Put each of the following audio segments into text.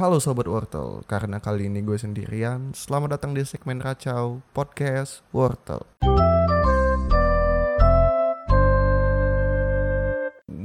Halo Sobat Wortel, karena kali ini gue sendirian, selamat datang di segmen Racau Podcast Wortel.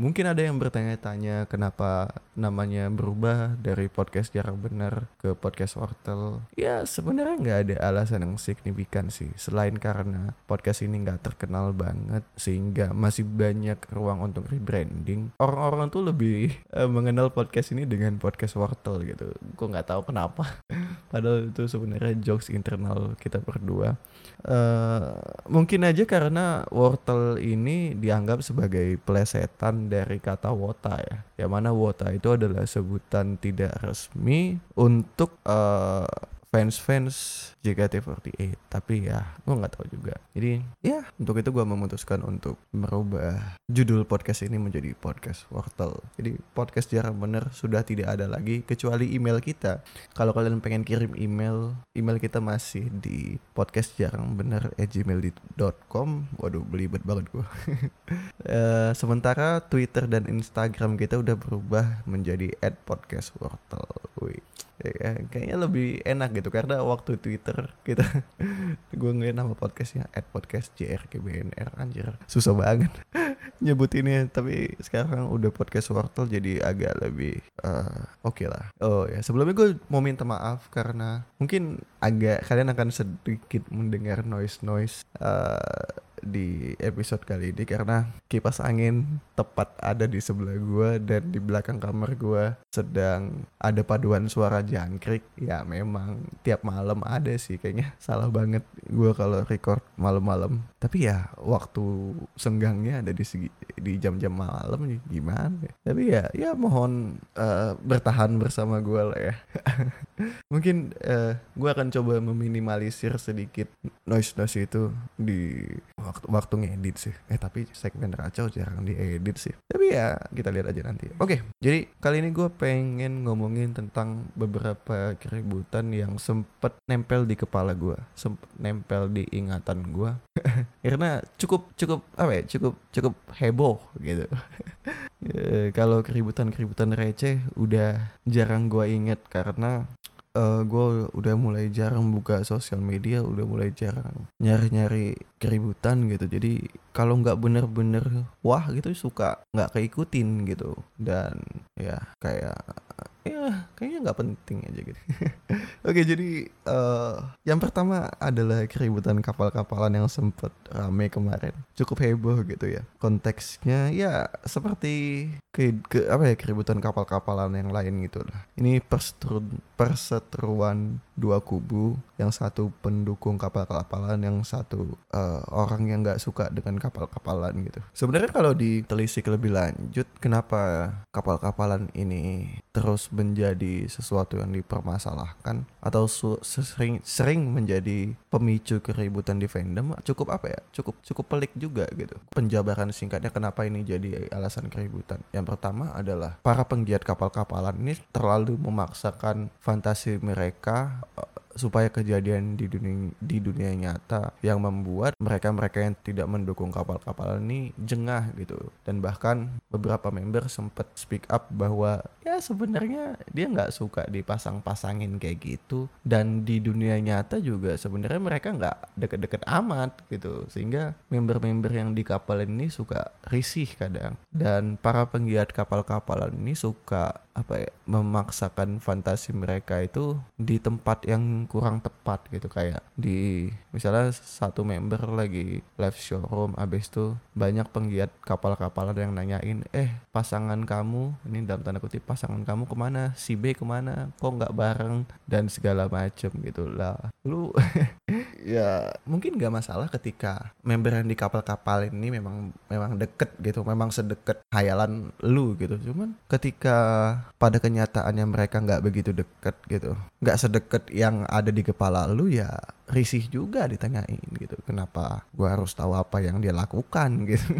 Mungkin ada yang bertanya-tanya kenapa namanya berubah dari podcast jarang benar ke podcast wortel. Ya sebenarnya nggak ada alasan yang signifikan sih, selain karena podcast ini nggak terkenal banget sehingga masih banyak ruang untuk rebranding. Orang-orang tuh lebih eh, mengenal podcast ini dengan podcast wortel gitu. Gue nggak tahu kenapa. Padahal itu sebenarnya jokes internal kita berdua. Eh, mungkin aja karena wortel ini dianggap sebagai plesetan dari kata wota ya. Yang mana wota itu adalah sebutan tidak resmi untuk eh, fans-fans JKT48 tapi ya gue nggak tahu juga. Jadi ya untuk itu gue memutuskan untuk merubah judul podcast ini menjadi podcast wortel. Jadi podcast jarang bener sudah tidak ada lagi kecuali email kita. Kalau kalian pengen kirim email email kita masih di podcast jarang bener gmail.com waduh belibet banget gue Eh, sementara Twitter dan Instagram kita udah berubah menjadi @podcastwortel. Wih. Ya, kayaknya lebih enak gitu karena waktu Twitter kita gue ngeliat nama podcastnya podcast JRKBNR anjir. Susah banget nyebut ini tapi sekarang udah podcast wortel jadi agak lebih eh, oke lah. Oh ya sebelumnya gue mau minta maaf karena mungkin agak kalian akan sedikit mendengar noise noise di episode kali ini karena kipas angin tepat ada di sebelah gua dan di belakang kamar gua sedang ada paduan suara jangkrik. Ya memang tiap malam ada sih kayaknya salah banget gua kalau record malam-malam. Tapi ya waktu senggangnya ada di segi, di jam-jam malam nih gimana ya? tapi ya ya mohon eh, bertahan bersama gua lah ya. Mungkin eh, gua akan coba meminimalisir sedikit noise noise itu di waktu waktu ngedit sih. Eh tapi segmen racau jarang diedit sih. Tapi ya kita lihat aja nanti. Oke jadi kali ini gue pengen ngomongin tentang beberapa keributan yang sempet nempel di kepala gue sempet nempel di ingatan gue karena cukup cukup apa ya cukup cukup heboh gitu. Eh, kalau keributan-keributan receh udah jarang gue inget karena gue udah mulai jarang buka sosial media, udah mulai jarang nyari-nyari keributan gitu. Jadi kalau nggak bener-bener wah gitu suka nggak keikutin gitu. Dan ya kayak ya kayaknya nggak penting aja gitu. Oke jadi eh yang pertama adalah keributan kapal-kapalan yang sempet rame kemarin. Cukup heboh gitu ya. Konteksnya ya seperti ke, ke apa ya keributan kapal-kapalan yang lain gitu lah. Ini perseteru- perseteruan dua kubu, yang satu pendukung kapal-kapalan, yang satu eh, orang yang nggak suka dengan kapal-kapalan gitu. Sebenarnya kalau ditelisik lebih lanjut, kenapa kapal-kapalan ini terus menjadi sesuatu yang dipermasalahkan atau sering sering menjadi pemicu keributan di fandom cukup apa ya? Cukup cukup pelik juga gitu. Penjabaran singkatnya kenapa ini jadi alasan keributan? Yang pertama adalah para penggiat kapal-kapalan ini terlalu memaksakan fantasi mereka eh, supaya kejadian di dunia di dunia nyata yang membuat mereka-mereka yang tidak mendukung kapal-kapal ini jengah gitu. Dan bahkan beberapa member sempat speak up bahwa ya sebenarnya dia nggak suka dipasang-pasangin kayak gitu. Dan di dunia nyata juga sebenarnya mereka nggak deket-deket amat gitu. Sehingga member-member yang di kapal ini suka risih kadang. Dan para penggiat kapal-kapalan ini suka apa ya memaksakan fantasi mereka itu di tempat yang kurang tepat gitu. Kayak di misalnya satu member lagi live showroom abis itu banyak penggiat kapal-kapalan yang nanyain eh pasangan kamu ini dalam tanda kutip pasangan kamu ke mana? Si B ke mana? Kok nggak bareng? Dan segala macem gitu lah. Lu ya mungkin nggak masalah ketika member yang di kapal-kapal ini memang memang deket gitu memang sedekat hayalan lu gitu. Cuman ketika pada kenyataannya mereka nggak begitu deket gitu nggak sedekat yang ada di kepala lu ya risih juga ditanyain gitu. Kenapa gua harus tahu apa yang dia lakukan gitu?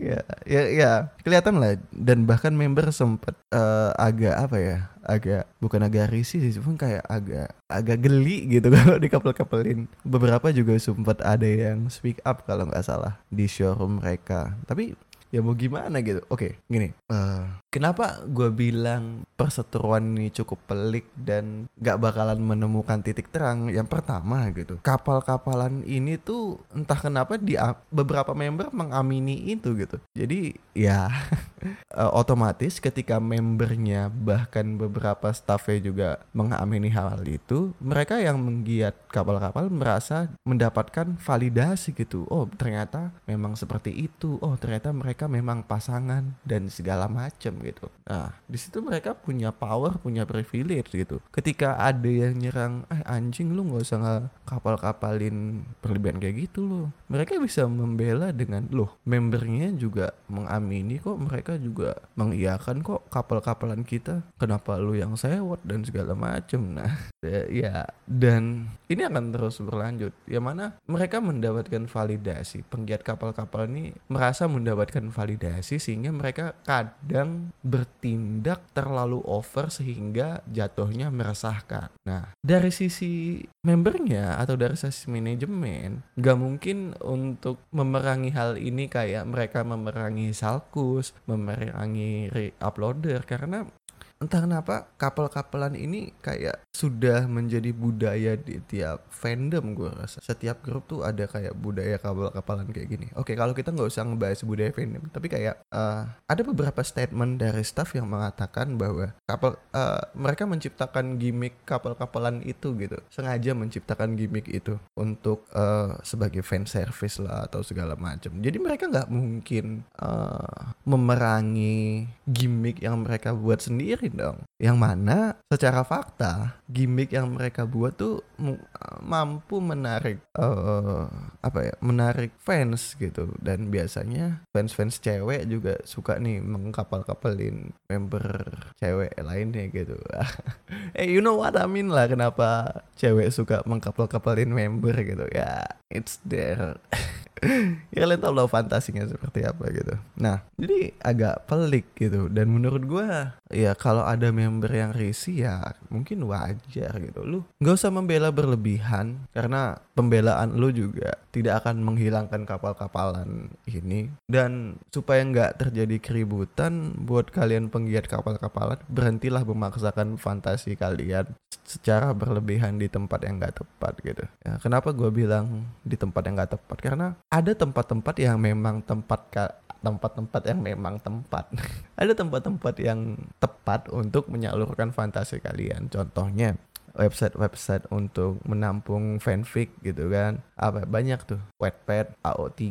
Ya ya ya kelihatan lah. Dan bahkan member sempet eh, agak apa ya agak bukan agak risih sih cuma kayak agak agak geli gitu kalau di kapal-kapalin beberapa juga sempat ada yang speak up kalau nggak salah di showroom mereka. Tapi ya mau gimana gitu. Oke gini. Eh, kenapa gue bilang perseteruan ini cukup pelik dan gak bakalan menemukan titik terang? Yang pertama gitu kapal-kapalan ini tuh entah kenapa di beberapa member mengamini itu gitu. Jadi ya uh, otomatis ketika membernya bahkan beberapa staffnya juga mengamini hal itu mereka yang menggiat kapal-kapal merasa mendapatkan validasi gitu. Oh ternyata memang seperti itu. Oh ternyata mereka memang pasangan dan segala macam gitu. Nah di situ mereka punya power punya privilege gitu. Ketika ada yang nyerang eh anjing lu nggak usah kapal-kapalin berlebihan kayak gitu loh. Mereka bisa membela dengan loh membernya juga mengamini kok mereka juga mengiyakan kok kapal-kapalan kita kenapa lu yang sewot dan segala macem. Nah ya dan ini akan terus berlanjut. Ya mana mereka mendapatkan validasi. Penggiat kapal-kapal ini merasa mendapatkan validasi sehingga mereka kadang bertindak terlalu over sehingga jatuhnya meresahkan. Nah dari sisi membernya atau dari sisi manajemen gak mungkin untuk memerangi hal ini kayak mereka memerangi Salkus memerangi re-uploader. Karena entah kenapa kapal-kapalan ini kayak sudah menjadi budaya di tiap fandom gue rasa. Setiap grup tuh ada kayak budaya kapal-kapalan kayak gini. Oke kalau kita nggak usah ngebahas budaya fandom tapi kayak uh, ada beberapa statement dari staff yang mengatakan bahwa kapal uh, mereka menciptakan gimmick kapal-kapalan itu gitu. Sengaja menciptakan gimmick itu untuk uh, sebagai fan service lah atau segala macam. Jadi mereka nggak mungkin uh, memerangi gimmick yang mereka buat sendiri dong. Yang mana secara fakta gimmick yang mereka buat tuh mampu menarik uh, apa ya menarik fans gitu dan biasanya fans-fans cewek juga suka nih mengkapal-kapalin member cewek lainnya gitu. eh you know what I mean lah kenapa cewek suka mengkapal-kapalin member gitu ya it's there. ya kalian tau lah fantasinya seperti apa gitu. Nah, jadi agak pelik gitu. Dan menurut gue, ya kalau ada member yang risih ya mungkin wajar gitu. Lu nggak usah membela berlebihan karena pembelaan lu juga tidak akan menghilangkan kapal-kapalan ini. Dan supaya nggak terjadi keributan buat kalian penggiat kapal-kapalan, berhentilah memaksakan fantasi kalian secara berlebihan di tempat yang nggak tepat gitu. Ya, kenapa gue bilang di tempat yang nggak tepat? Karena ada tempat-tempat yang memang tempat tempat-tempat yang memang tempat. ada tempat-tempat yang tepat untuk menyalurkan fantasi kalian. Contohnya website-website untuk menampung fanfic gitu kan. Apa banyak tuh. Wattpad, AO3,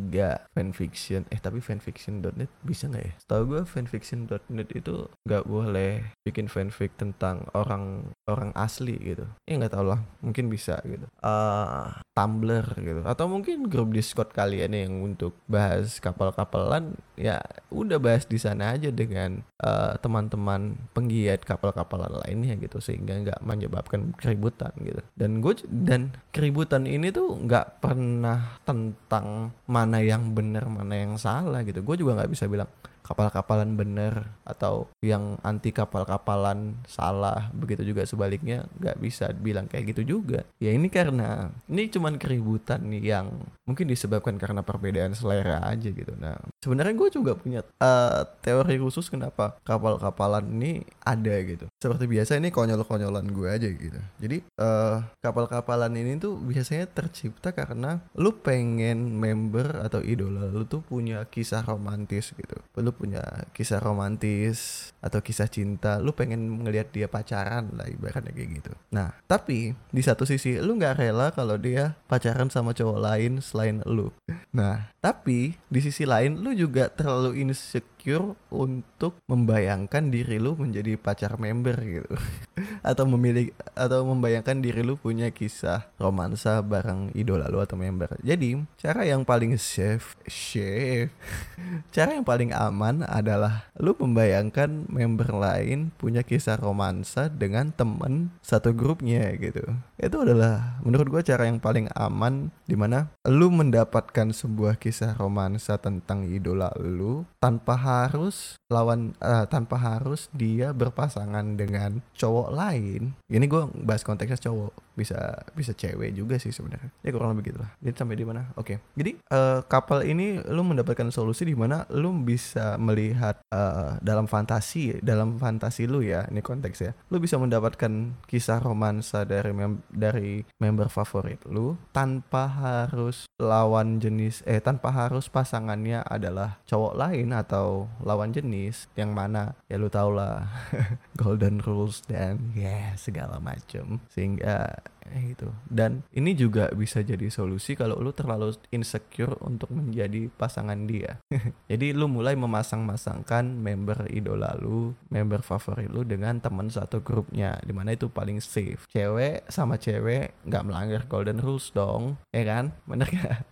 fanfiction. Eh tapi fanfiction.net bisa nggak ya? Setahu gue fanfiction.net itu nggak boleh bikin fanfic tentang orang orang asli gitu. Ya nggak tau lah. Mungkin bisa gitu. Uh, Tumblr gitu. Atau mungkin grup Discord kalian yang untuk bahas kapal-kapalan ya udah bahas di sana aja dengan uh, teman-teman penggiat kapal-kapalan lainnya gitu. Sehingga nggak menyebabkan keributan gitu. Dan gue dan keributan ini tuh nggak pernah tentang mana yang benar mana yang salah gitu. Gue juga nggak bisa bilang kapal-kapalan bener atau yang anti kapal-kapalan salah begitu juga sebaliknya nggak bisa bilang kayak gitu juga. Ya ini karena ini cuman keributan yang mungkin disebabkan karena perbedaan selera aja gitu. Nah sebenarnya gue juga punya uh, teori khusus kenapa kapal-kapalan ini ada gitu. Seperti biasa ini konyol-konyolan gue aja gitu. Jadi uh, kapal-kapalan ini tuh biasanya tercipta karena lu pengen member atau idola lu tuh punya kisah romantis gitu. Lu punya kisah romantis atau kisah cinta lu pengen ngelihat dia pacaran lah ibaratnya kayak gitu. Nah tapi di satu sisi lu nggak rela kalau dia pacaran sama cowok lain selain lu. Nah tapi di sisi lain lu juga terlalu insecure insecure untuk membayangkan diri lu menjadi pacar member gitu. Atau memilih atau membayangkan diri lu punya kisah romansa bareng idola lu atau member. Jadi cara yang paling safe safe cara yang paling aman adalah lu membayangkan member lain punya kisah romansa dengan temen satu grupnya gitu. Itu adalah menurut gue cara yang paling aman di mana lu mendapatkan sebuah kisah romansa tentang idola lu tanpa harus lawan uh, tanpa harus dia berpasangan dengan cowok lain. Ini gue bahas konteksnya cowok bisa bisa cewek juga sih sebenarnya. Ya kurang lebih gitu lah jadi sampai di mana? Oke. Jadi uh, kapal ini lu mendapatkan solusi di mana lu bisa melihat uh, dalam fantasi dalam fantasi lu ya ini konteks ya. Lu bisa mendapatkan kisah romansa dari mem dari member favorit lu tanpa harus lawan jenis eh tanpa harus pasangannya adalah cowok lain atau lawan jenis yang mana ya lu tau lah. Golden rules dan ya yeah, segala macem. Sehingga eh, itu dan ini juga bisa jadi solusi kalau lu terlalu insecure untuk menjadi pasangan dia. Jadi lu mulai memasang-masangkan member idola lu member favorit lu dengan teman satu grupnya di mana itu paling safe. Cewek sama cewek nggak melanggar golden rules dong ya kan? Bener gak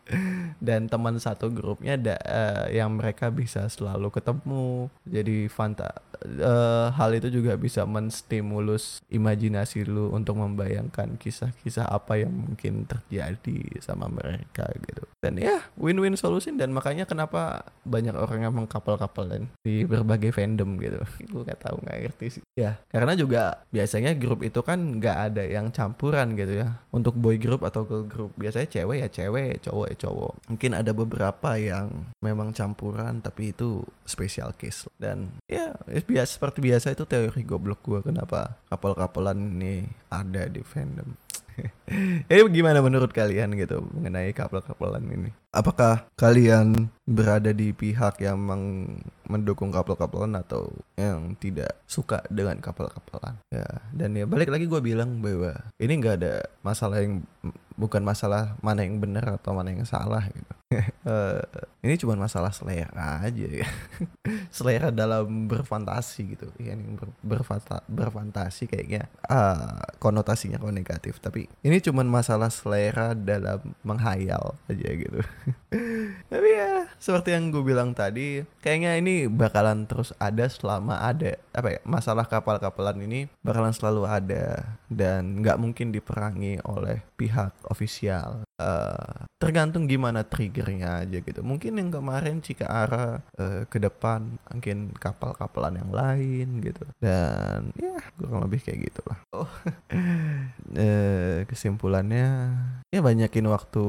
dan teman satu grupnya da, uh, yang mereka bisa selalu ketemu jadi fanta uh, hal itu juga bisa menstimulus imajinasi lu untuk membayangkan kisah kisah-kisah apa yang mungkin terjadi sama mereka gitu. Dan ya win-win solution dan makanya kenapa banyak orang yang mengkapal-kapalan di berbagai fandom gitu. Gue gak tahu nggak ngerti sih. Ya karena juga biasanya grup itu kan nggak ada yang campuran gitu ya. Untuk boy group atau girl group biasanya cewek ya cewek cowok ya cowok. Mungkin ada beberapa yang memang campuran tapi itu special case. Dan ya biasa seperti biasa itu teori goblok gue kenapa kapal-kapalan ini ada di fandom Ini gimana menurut kalian gitu mengenai kapal-kapalan ini? Apakah kalian berada di pihak yang mendukung kapal-kapalan atau yang tidak suka dengan kapal-kapalan? Ya, dan ya balik lagi gue bilang bahwa ini nggak ada masalah yang bukan masalah mana yang benar atau mana yang salah gitu. uh, ini cuma masalah selera aja ya. selera dalam berfantasi gitu. Ya, yang ber, berfanta, berfantasi kayaknya uh, konotasinya kok negatif, tapi ini cuma masalah selera dalam menghayal aja gitu. Tapi ya seperti yang gue bilang tadi, kayaknya ini bakalan terus ada selama ada apa ya masalah kapal-kapalan ini bakalan selalu ada dan nggak mungkin diperangi oleh pihak ofisial. Uh, tergantung gimana triggernya aja gitu. Mungkin yang kemarin jika arah uh, ke depan mungkin kapal-kapalan yang lain gitu. Dan ya kurang lebih kayak gitulah. Oh. uh, kesimpulannya ya banyakin waktu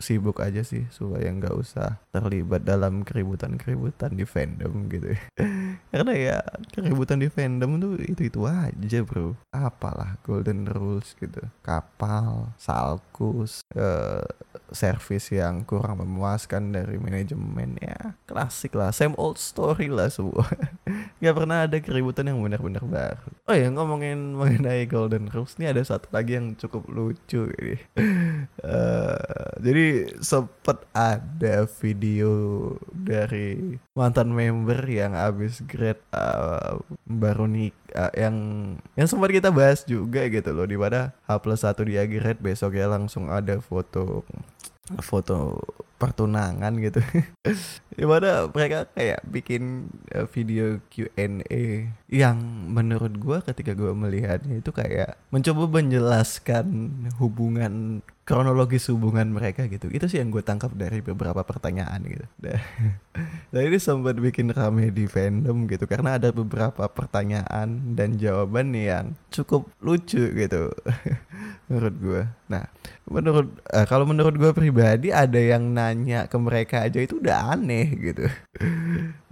sibuk aja sih supaya nggak usah terlibat dalam keributan-keributan di fandom gitu. Karena ya keributan di fandom tuh itu itu aja bro. Apalah golden rules gitu. Kapal salkus uh, service yang kurang memuaskan dari manajemen ya klasik lah same old story lah semua. Nggak pernah ada keributan yang benar-benar baru. Oh ya ngomongin mengenai golden rules ini ada satu lagi yang cukup lucu ini. Uh, jadi sempet ada video dari mantan member yang abis grade uh, baru nik uh, yang yang sempat kita bahas juga gitu loh di mana H plus satu dia grade besok ya langsung ada foto foto pertunangan gitu. Di mana mereka kayak bikin uh, video Q&A yang menurut gue ketika gue melihatnya itu kayak mencoba menjelaskan hubungan kronologis hubungan mereka gitu. Itu sih yang gue tangkap dari beberapa pertanyaan gitu. Dan ini sempat bikin rame di fandom gitu karena ada beberapa pertanyaan dan jawaban yang cukup lucu gitu menurut gue nah menurut uh, kalau menurut gue pribadi ada yang nanya ke mereka aja itu udah aneh gitu.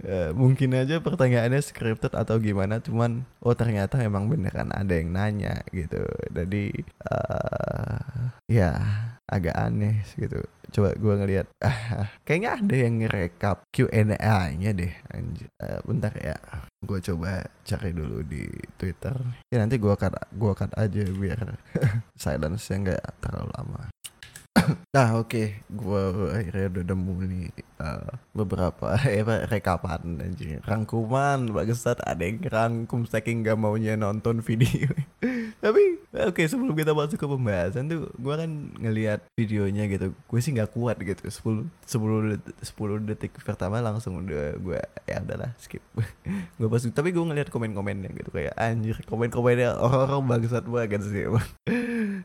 Uh, mungkin aja pertanyaannya scripted atau gimana cuman oh ternyata emang beneran ada yang nanya gitu. Jadi uh, ya agak aneh gitu. Coba gue ngelihat ah, kayaknya ada yang ngerekap Q&A-nya deh anjir uh, bentar ya. Gue coba cari dulu di Twitter. Ya nanti gue cut gue cut aja biar silence nya nggak terlalu lama nah oke. Okay. gue akhirnya udah nemu nih uh, beberapa eh rekapan anjing. Rangkuman bagusan ada yang rangkum saking gak maunya nonton video. Tapi oke okay, sebelum kita masuk ke pembahasan tuh gue kan ngelihat videonya gitu. Gue sih nggak kuat gitu. 10 10 10 detik pertama langsung udah gue ya udahlah skip. Gue pas tapi gue ngelihat komen-komennya gitu. Kayak anjir komen-komennya orang-orang bangsat banget sih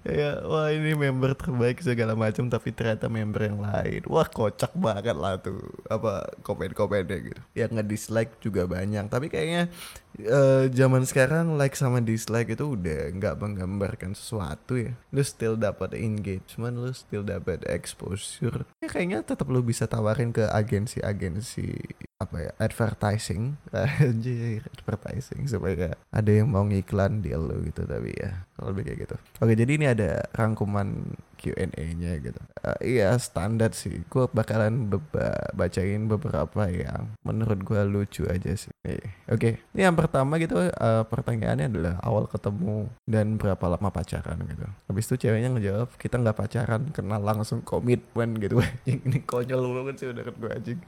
ya wah ini member terbaik segala macam ternyata member yang lain. Wah kocak banget lah tuh apa komen-komennya gitu. Yang nge-dislike juga banyak. Tapi kayaknya eh, zaman sekarang like sama dislike itu udah nggak menggambarkan sesuatu ya lu still dapat engagement lu still dapat exposure ya kayaknya tetap lu bisa tawarin ke agensi-agensi apa ya advertising anjir advertising supaya ada yang mau ngiklan deal lo gitu tapi ya lebih kayak gitu oke jadi ini ada rangkuman Q&A-nya gitu. Uh, iya standar sih. Gue bakalan beba bacain beberapa yang menurut gue lucu aja sih. Oke, okay. ini yang pertama gitu uh, pertanyaannya adalah awal ketemu dan berapa lama pacaran gitu. Habis itu ceweknya ngejawab kita nggak pacaran, kenal langsung komitmen gitu. ini konyol banget sih udah gue anjing.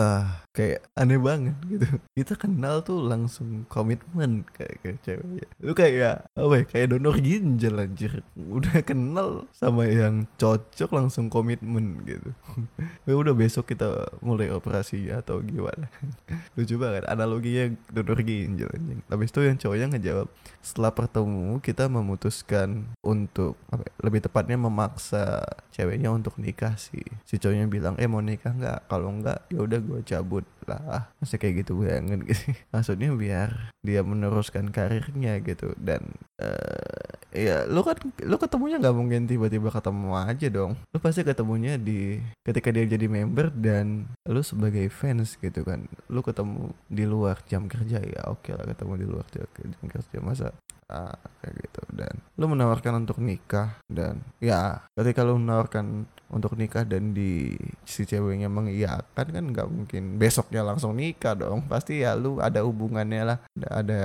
uh, kayak aneh banget gitu. Kita kenal tuh langsung komitmen kayak, kayak ceweknya. Lu kayak apa ya? Kayak donor ginjal anjir. Udah kenal sama yang cocok langsung komitmen gitu ya udah besok kita mulai operasi atau gimana lucu banget analoginya donor ginjal anjing habis itu yang cowoknya ngejawab setelah pertemu kita memutuskan untuk apa, ya, lebih tepatnya memaksa ceweknya untuk nikah sih. Si cowoknya bilang eh mau nikah nggak? Kalau nggak ya udah gue cabut lah. Masih kayak gitu banget gitu. Maksudnya biar dia meneruskan karirnya gitu. Dan uh, ya lu kan lu ketemunya nggak mungkin tiba-tiba ketemu aja dong. Lu pasti ketemunya di ketika dia jadi member dan lu sebagai fans gitu kan. Lu ketemu di luar jam kerja ya oke okay lah ketemu di luar jam kerja masa? Ah, kayak gitu. Dan lu menawarkan untuk nikah dan ya ketika lu menawarkan untuk nikah dan di si ceweknya mengiyakan kan nggak mungkin. Besoknya langsung nikah dong. Pasti ya lu ada hubungannya lah. Ada, ada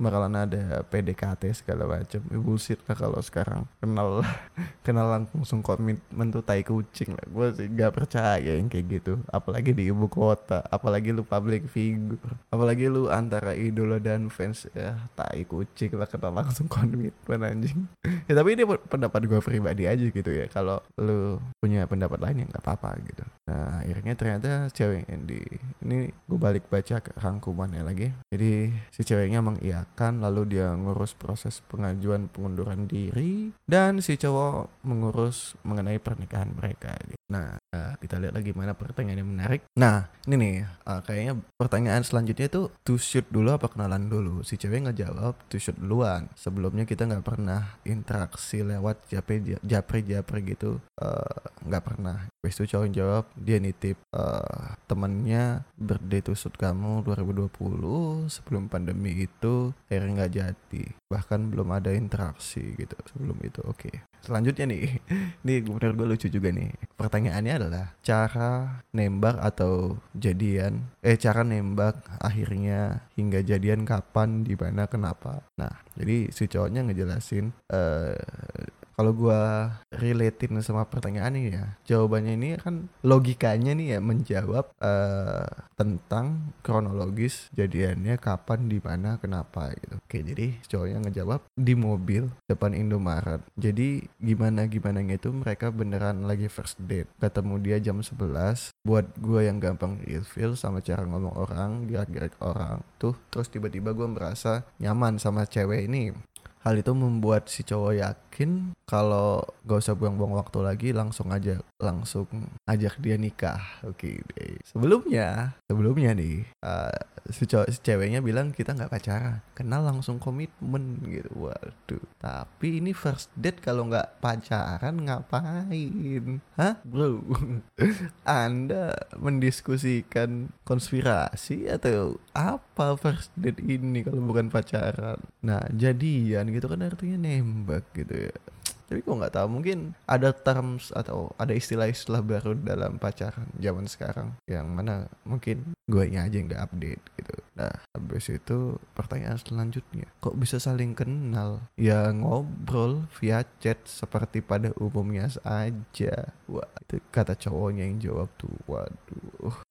bakalan ada PDKT segala macam bullshit lah kalau sekarang. Kenal kenal langsung komitmen tuh tai kucing lah. Gue sih nggak percaya yang kayak gitu. Apalagi di ibu kota. Apalagi lu public figure. Apalagi lu antara idola dan fans ya tai kucing lah. Kenal langsung komitmen anjing. Ya tapi ini pendapat gue pribadi aja gitu ya. Kalau lu punya pendapat lain ya nggak apa-apa gitu nah akhirnya ternyata cewek di ini gue balik baca ke rangkumannya lagi jadi si ceweknya mengiyakan lalu dia ngurus proses pengajuan pengunduran diri dan si cowok mengurus mengenai pernikahan mereka gitu. Nah uh, kita lihat lagi mana pertanyaan yang menarik. Nah ini nih uh, kayaknya pertanyaan selanjutnya itu to shoot dulu apa kenalan dulu? Si cewek ngejawab to shoot duluan. Sebelumnya kita nggak pernah interaksi lewat japri japri japri gitu. Uh, nggak pernah. Habis itu cowok jawab dia nitip uh, temennya birthday tusut kamu 2020 sebelum pandemi itu akhirnya nggak jadi. Bahkan belum ada interaksi gitu sebelum itu oke. Okay. selanjutnya nih ini bener gue lucu juga nih. Pertanyaannya adalah cara nembak atau jadian eh cara nembak akhirnya hingga jadian kapan di mana kenapa? Nah jadi si cowoknya ngejelasin uh, kalau gua relatein sama pertanyaan ini ya jawabannya ini kan logikanya nih ya menjawab uh, tentang kronologis jadiannya kapan di mana kenapa gitu. Oke jadi cowoknya ngejawab di mobil depan Indomaret. Jadi gimana gimana itu mereka beneran lagi first date. Ketemu dia jam 11 buat gua yang gampang feel sama cara ngomong orang gerak-gerak orang tuh terus tiba-tiba gua merasa nyaman sama cewek ini. Hal itu membuat si cowok yakin kalau gak usah buang-buang waktu lagi langsung aja langsung ajak dia nikah. Oke okay, sebelumnya sebelumnya nih uh, si, si ceweknya bilang kita nggak pacaran. Kenal langsung komitmen gitu. Waduh. Tapi ini first date kalau nggak pacaran ngapain? Hah? Bro anda mendiskusikan konspirasi atau apa first date ini kalau bukan pacaran? Nah jadian gitu kan artinya nembak gitu ya tapi gue nggak tahu mungkin ada terms atau ada istilah-istilah baru dalam pacaran zaman sekarang yang mana mungkin gue aja nggak update gitu. Nah habis itu pertanyaan selanjutnya kok bisa saling kenal? Ya ngobrol via chat seperti pada umumnya saja. Wah itu kata cowoknya yang jawab tuh. Waduh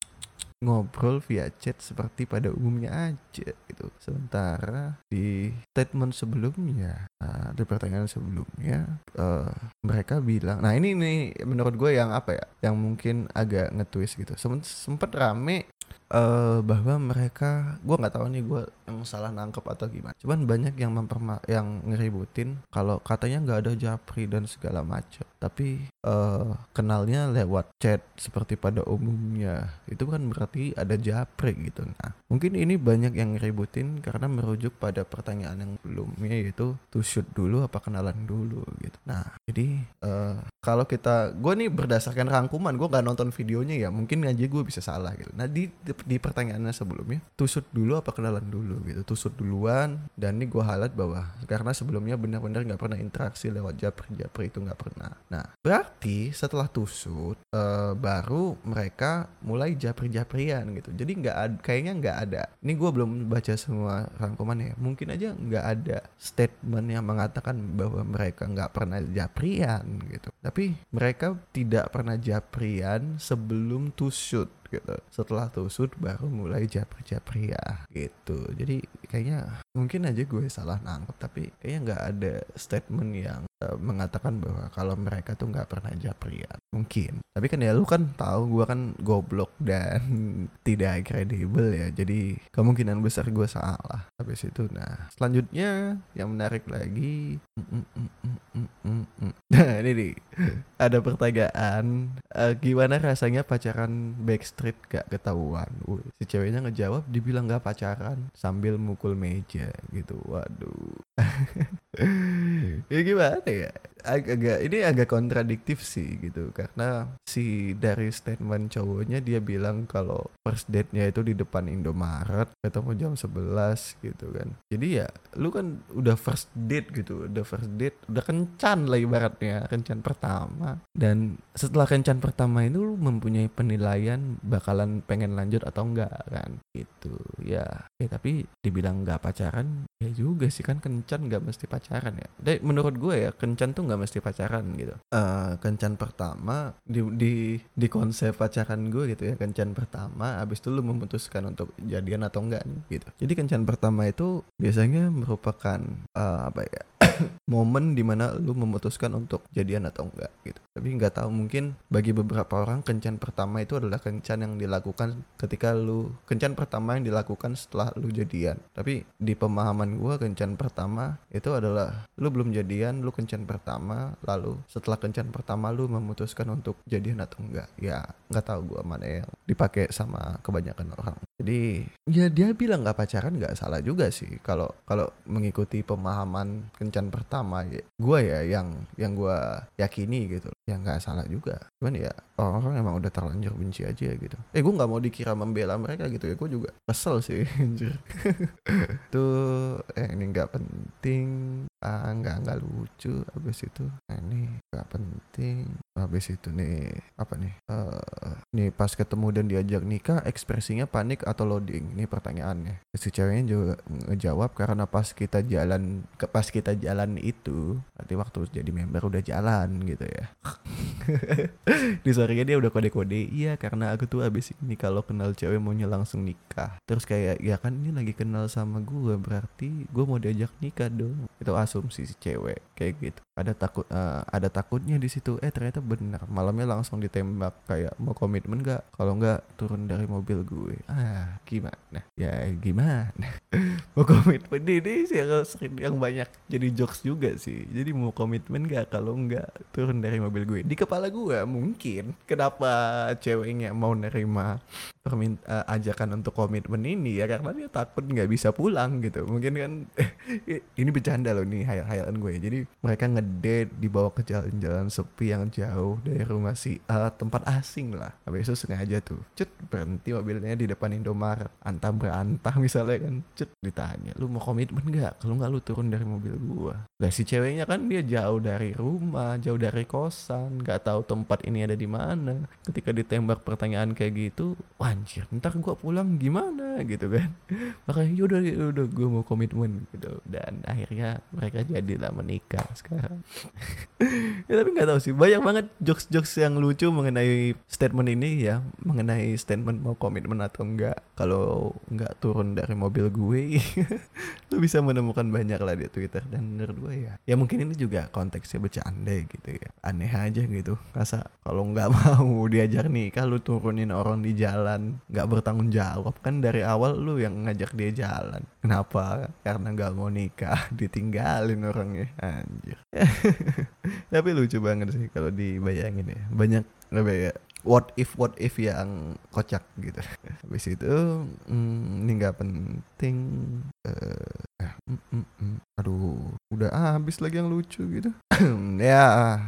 ngobrol via chat seperti pada umumnya aja gitu. Sementara di statement sebelumnya, nah, di pertanyaan sebelumnya, uh, mereka bilang, nah ini nih menurut gue yang apa ya, yang mungkin agak ngetwist gitu. Sempet, rame uh, bahwa mereka gue nggak tahu nih gue yang salah nangkep atau gimana. Cuman banyak yang memperma yang ngeributin kalau katanya nggak ada japri dan segala macam tapi uh, kenalnya lewat chat seperti pada umumnya. Itu kan berarti ada japri gitu. Nah mungkin ini banyak yang ngeributin karena merujuk pada pertanyaan yang belumnya yaitu to shoot dulu apa kenalan dulu gitu. Nah jadi uh, kalau kita gue nih berdasarkan rangkuman gue nggak nonton videonya ya. Mungkin aja gue bisa salah gitu. Nah di di pertanyaannya sebelumnya tusut dulu apa kenalan dulu? Gitu. Tusut duluan dan ini gue halat bahwa karena sebelumnya benar-benar nggak pernah interaksi lewat japri japri itu nggak pernah. Nah berarti setelah tusut uh, baru mereka mulai japri japrian gitu. Jadi nggak kayaknya nggak ada. Ini gue belum baca semua rangkuman ya. Mungkin aja nggak ada statement yang mengatakan bahwa mereka nggak pernah japrian gitu. Tapi mereka tidak pernah japrian sebelum tusut gitu. Setelah tusut baru mulai japri ya gitu. Jadi kayaknya mungkin aja gue salah nangkep tapi kayaknya nggak ada statement yang uh, mengatakan bahwa kalau mereka tuh nggak pernah japri ya mungkin. Tapi kan ya lu kan tahu gue kan goblok dan tidak kredibel ya jadi kemungkinan besar gue salah habis itu. Nah selanjutnya yang menarik lagi nah ini nih ada pertanyaan uh, gimana rasanya pacaran backstreet gak ketahuan? Uy, si ceweknya ngejawab dibilang gak pacaran sambil mukul meja gitu. Waduh. Ya gimana say agak ini agak kontradiktif sih gitu. Karena si dari statement cowoknya dia bilang kalau first date-nya itu di depan Indomaret ketemu jam 11 gitu kan. Jadi ya lu kan udah first date gitu udah first date udah kencan lah ibaratnya kencan pertama. Dan setelah kencan pertama itu lu mempunyai penilaian bakalan pengen lanjut atau enggak kan? Gitu ya. Ya tapi dibilang nggak pacaran ya juga sih kan kencan nggak mesti pacaran ya. Jadi menurut gue ya kencan tuh nggak nggak mesti pacaran gitu. Uh, kencan pertama di di di konsep pacaran gue gitu ya kencan pertama abis itu lu memutuskan untuk jadian atau enggak gitu. Jadi kencan pertama itu biasanya merupakan uh, apa ya momen di mana lu memutuskan untuk jadian atau enggak gitu. Tapi nggak tahu mungkin bagi beberapa orang kencan pertama itu adalah kencan yang dilakukan ketika lu kencan pertama yang dilakukan setelah lu jadian. Tapi di pemahaman gue kencan pertama itu adalah lu belum jadian lu kencan pertama lalu setelah kencan pertama lu memutuskan untuk jadian atau enggak. Ya nggak tahu gue mana yang dipakai sama kebanyakan orang. Jadi ya dia bilang nggak pacaran nggak salah juga sih. Kalau kalau mengikuti pemahaman kencan pertama ya gue ya yang yang gue yakini gitu. Ya nggak salah juga. Cuman ya orang-orang emang udah terlanjur benci aja gitu. Eh gue nggak mau dikira membela mereka gitu ya gue juga kesel sih tuh eh ini nggak penting ah nggak nggak lucu habis itu. Nah, ini nggak penting. Habis itu nih apa nih? Uh, nih pas ketemu dan diajak nikah ekspresinya panik atau loading? Ini pertanyaannya. Si ceweknya juga ngejawab karena pas kita jalan ke pas kita jalan itu berarti waktu jadi member udah jalan gitu ya. Di sorenya dia udah kode-kode iya karena aku tuh abis ini kalau kenal cewek maunya langsung nikah. Terus kayak ya kan ini lagi kenal sama gue berarti gue mau diajak nikah dong. Itu asumsi si cewek kayak gitu ada takut uh, ada takutnya di situ. Eh ternyata benar. Malamnya langsung ditembak kayak mau komitmen gak kalau nggak turun dari mobil gue. Ah gimana? Ya gimana? Mau komitmen? Ini sih sering yang banyak jadi jokes juga sih. Jadi mau komitmen gak kalau nggak turun dari mobil gue. Di kepala gue mungkin. Kenapa ceweknya mau nerima perminta uh, ajakan untuk komitmen ini? Ya karena dia takut nggak bisa pulang gitu. Mungkin kan ini bercanda loh nih hayal-hayalan gue. Jadi mereka ngedate dibawa ke jalan-jalan sepi yang jauh dari rumah si uh, tempat asing lah. Habis itu sengaja tuh cut berhenti mobilnya di depan Indomaret. Antah berantah misalnya kan cut ditanya lu mau komitmen nggak? Kalau nggak lu turun dari mobil gua. Lah si ceweknya kan dia jauh dari rumah jauh dari kosan nggak tahu tempat ini ada di mana. Ketika ditembak pertanyaan kayak gitu wah anjir ntar gue pulang gimana? Gitu kan. Makanya yaudah yaudah gue mau komitmen. Gitu. Dan akhirnya mereka jadilah menikah sekarang ya tapi nggak tahu sih. Banyak banget jokes jokes yang lucu mengenai statement ini ya. Mengenai statement mau komitmen atau enggak kalau nggak turun dari mobil gue lu bisa menemukan banyak lah di twitter dan menurut gue ya. Ya mungkin ini juga konteksnya bercanda gitu ya. Aneh aja gitu. Rasa kalau nggak mau diajar nih kalau turunin orang di jalan nggak bertanggung jawab. Kan dari awal lu yang ngajak dia jalan. Kenapa? Karena nggak mau nikah ditinggalin orangnya. Anjir. Tapi lucu banget sih kalau dibayangin ya. Banyak apa ya what if what if yang kocak gitu habis itu hmm, ini nggak penting uh, mm, mm, mm. aduh udah habis lagi yang lucu gitu ya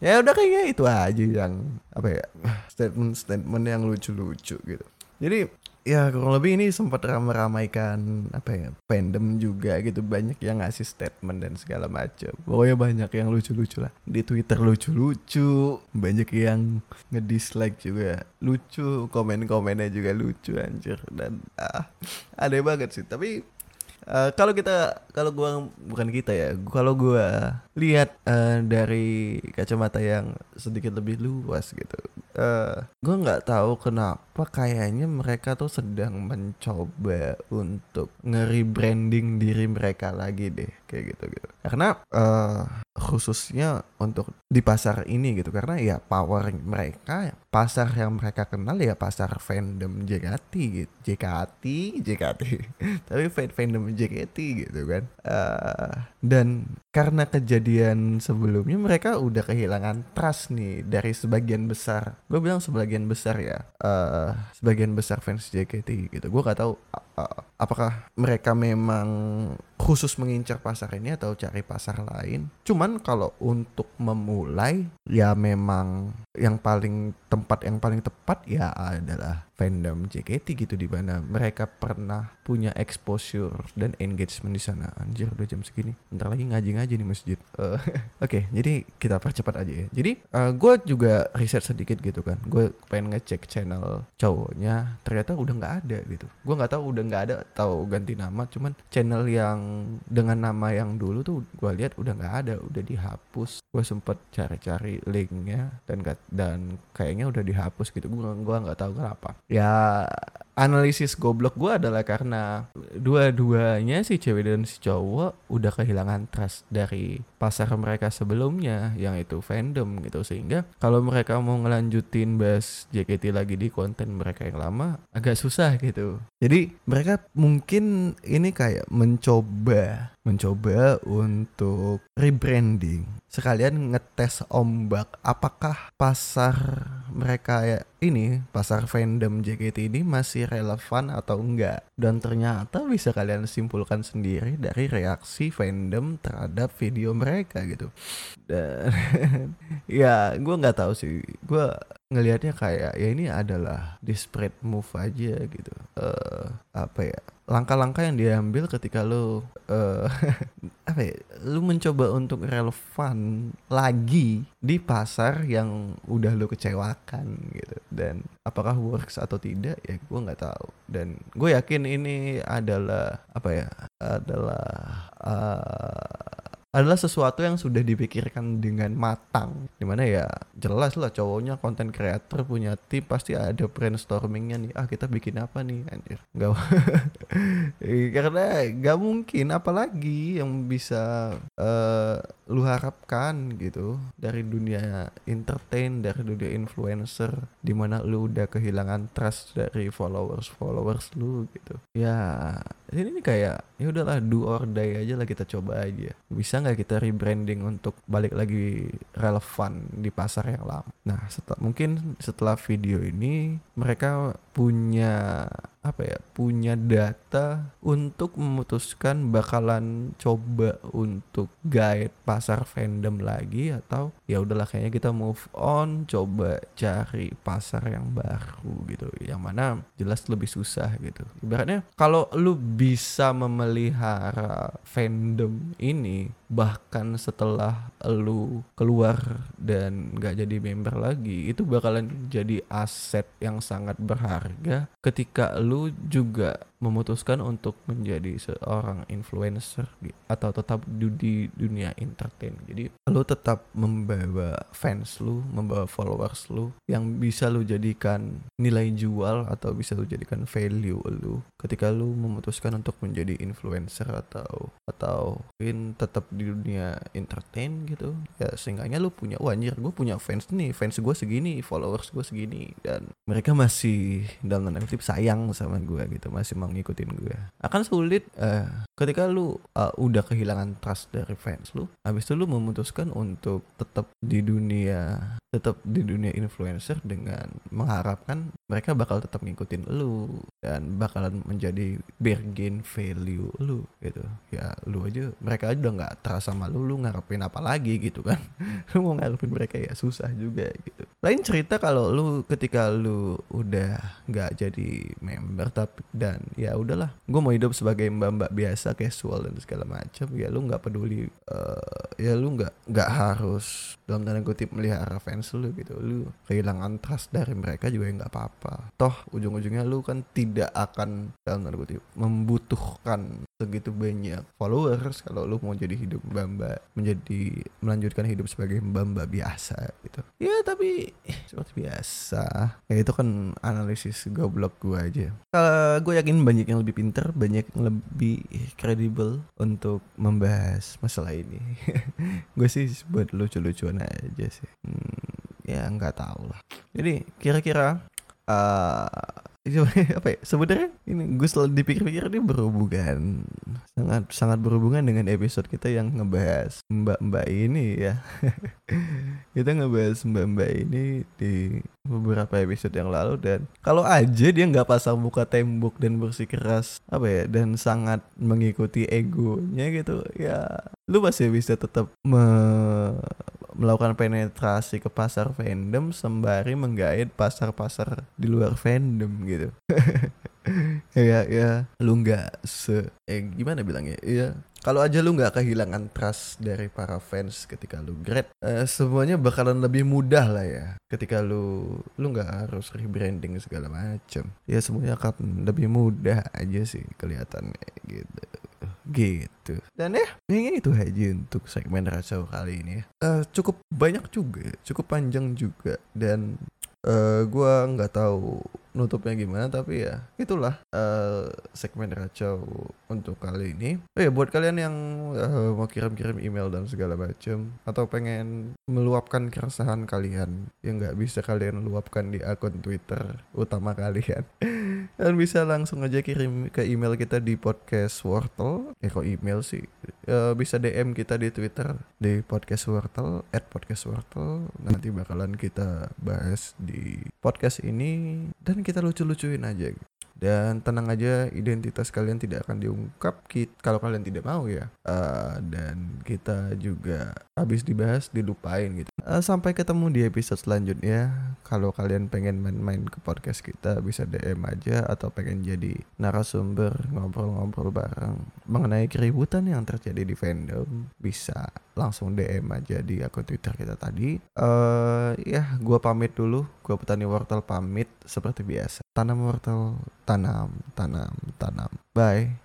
ya udah kayaknya itu aja yang apa ya statement statement yang lucu-lucu gitu jadi ya kurang lebih ini sempat ramai-ramaikan apa ya fandom juga gitu. Banyak yang ngasih statement dan segala macam pokoknya banyak yang lucu-lucu lah. Di Twitter lucu-lucu. Banyak yang ngedislike juga. Lucu komen-komennya juga lucu anjir. Dan ah, aneh banget sih. Tapi Uh, kalau kita kalau gua bukan kita ya kalau gua lihat uh, dari kacamata yang sedikit lebih luas gitu uh, gua nggak tahu kenapa kayaknya mereka tuh sedang mencoba untuk nge-rebranding diri mereka lagi deh kayak gitu gitu karena uh, khususnya untuk di pasar ini gitu karena ya power mereka pasar yang mereka kenal ya pasar fandom JKT gitu JKT JKT tapi fandom JKT gitu kan. Uh, dan karena kejadian sebelumnya mereka udah kehilangan trust nih dari sebagian besar. Gue bilang sebagian besar ya. Uh, sebagian besar fans JKT gitu. Gue gak tahu uh, apakah mereka memang khusus mengincar pasar ini atau cari pasar lain. Cuman kalau untuk memulai ya memang yang paling tempat yang paling tepat ya adalah fandom JKT gitu di mana mereka pernah punya exposure dan engagement di sana. Anjir udah jam segini. Bentar lagi ngaji-ngaji nih masjid. Uh, Oke, okay, jadi kita percepat aja ya. Jadi uh, gue juga riset sedikit gitu kan. Gue pengen ngecek channel cowoknya, ternyata udah nggak ada gitu. Gue nggak tahu udah nggak ada atau ganti nama. Cuman channel yang dengan nama yang dulu tuh gue lihat udah nggak ada udah dihapus gue sempet cari-cari linknya dan dan kayaknya udah dihapus gitu gue gua nggak tahu kenapa ya analisis goblok gue adalah karena dua-duanya si cewek dan si cowok udah kehilangan trust dari pasar mereka sebelumnya yang itu fandom gitu. Sehingga kalau mereka mau ngelanjutin bahas JKT lagi di konten mereka yang lama agak susah gitu. Jadi mereka mungkin ini kayak mencoba mencoba untuk rebranding. Sekalian ngetes ombak apakah pasar mereka ya ini pasar fandom JKT ini masih relevan atau enggak? Dan ternyata bisa kalian simpulkan sendiri dari reaksi fandom terhadap video mereka gitu. Dan ya gue nggak tahu sih. Gue ngelihatnya kayak ya ini adalah desperate move aja gitu. Uh, apa ya langkah-langkah yang diambil ketika lo uh, apa ya lu mencoba untuk relevan lagi di pasar yang udah lo kecewakan gitu. Dan apakah works atau tidak ya gue nggak tahu. Dan gue yakin ini adalah apa ya adalah uh, adalah sesuatu yang sudah dipikirkan dengan matang. Di mana ya jelas lah cowoknya konten creator punya tim pasti ada brainstormingnya nih. Ah kita bikin apa nih? Anjir. Nggak karena nggak mungkin. Apalagi yang bisa uh, lu harapkan gitu dari dunia entertain dari dunia influencer di mana lu udah kehilangan trust dari followers followers lu gitu. Ya ini kayak ya udahlah do or die aja lah kita coba aja. Bisa nggak kita rebranding untuk balik lagi relevan di pasar yang lama? Nah setelah mungkin setelah video ini mereka punya apa ya punya data untuk memutuskan bakalan coba untuk guide pasar fandom lagi atau ya udahlah kayaknya kita move on coba cari pasar yang baru gitu yang mana jelas lebih susah gitu. Ibaratnya kalau lu bisa memelihara fandom ini bahkan setelah lu keluar dan gak jadi member lagi itu bakalan jadi aset yang sangat berharga ketika lu juga memutuskan untuk menjadi seorang influencer atau tetap di, di dunia entertain. Jadi lu tetap membawa fans lu membawa followers lu yang bisa lu jadikan nilai jual atau bisa lu jadikan value lu ketika lu memutuskan untuk menjadi influencer atau atau mungkin tetap di dunia entertain gitu. Ya seenggaknya lu punya wah anjir gue punya fans nih fans gue segini followers gue segini dan mereka masih dalam tanda kutip sayang sama gue gitu masih ngikutin gue. Akan sulit uh, ketika lu uh, udah kehilangan trust dari fans lu habis itu lu memutuskan untuk tetap di dunia tetap di dunia influencer dengan mengharapkan mereka bakal tetap ngikutin lu dan bakalan menjadi bargain value lu gitu. Ya lu aja mereka aja udah nggak terasa sama lu lu ngarepin apa lagi gitu kan. Lu mau ngarepin mereka ya susah juga gitu. Lain cerita kalau lu ketika lu udah nggak jadi member tapi dan ya udahlah gue mau hidup sebagai mbak mbak biasa casual dan segala macam ya lu nggak peduli uh, ya lu nggak nggak harus dalam tanda kutip melihara fans lu gitu. Lu kehilangan trust dari mereka juga nggak apa-apa. Toh ujung-ujungnya lu kan tidak akan dalam tanda kutip membutuhkan segitu banyak followers kalau lu mau jadi hidup mbak-mbak menjadi melanjutkan hidup sebagai mbak-mbak biasa gitu. Ya tapi seperti biasa. Ya itu kan analisis goblok gue aja. Kalau gue yakin banyak yang lebih pinter banyak yang lebih kredibel untuk membahas masalah ini. Gue sih buat lucu-lucuan aja sih. Hmm, ya nggak tahu lah. Jadi kira-kira uh, apa ya? Sebenarnya ini gue selalu dipikir-pikir ini berhubungan sangat sangat berhubungan dengan episode kita yang ngebahas mbak-mbak ini ya. Kita ngebahas mbak-mbak ini di beberapa episode yang lalu dan kalau aja dia nggak pasang muka tembok dan bersikeras apa ya dan sangat mengikuti egonya gitu ya lu masih bisa tetap me melakukan penetrasi ke pasar fandom sembari menggait pasar-pasar di luar fandom gitu. Ya ya. Lu nggak se eh gimana bilangnya? Ya kalau aja lu nggak kehilangan trust dari para fans ketika lu grad eh, semuanya bakalan lebih mudah lah ya. Ketika lu lu nggak harus rebranding segala macam ya semuanya akan lebih mudah aja sih kelihatannya gitu. Gitu. Dan ya kayaknya itu aja untuk segmen racau kali ini ya. Uh, cukup banyak juga cukup panjang juga. Dan uh, gue nggak tahu nutupnya gimana tapi ya itulah uh, segmen racau untuk kali ini. Oh ya buat kalian yang uh, mau kirim-kirim email dan segala macam atau pengen meluapkan keresahan kalian yang nggak bisa kalian luapkan di akun Twitter utama kalian kalian bisa langsung aja kirim ke email kita di podcast Wortel ya kok email sih? Uh, bisa DM kita di Twitter di podcast Wortel at podcast Wortel nanti bakalan kita bahas di podcast ini. Dan kita lucu-lucuin aja. Dan tenang aja identitas kalian tidak akan diungkap kit kalau kalian tidak mau ya. Uh, dan kita juga habis dibahas dilupain gitu. Uh, sampai ketemu di episode selanjutnya. Kalau kalian pengen main-main ke podcast kita bisa DM aja atau pengen jadi narasumber ngobrol-ngobrol bareng. Mengenai keributan yang terjadi di fandom bisa langsung DM aja di akun Twitter kita tadi. Uh, ya gua pamit dulu gua petani wortel pamit seperti biasa tanam wortel tanam, tanam, tanam. Bye.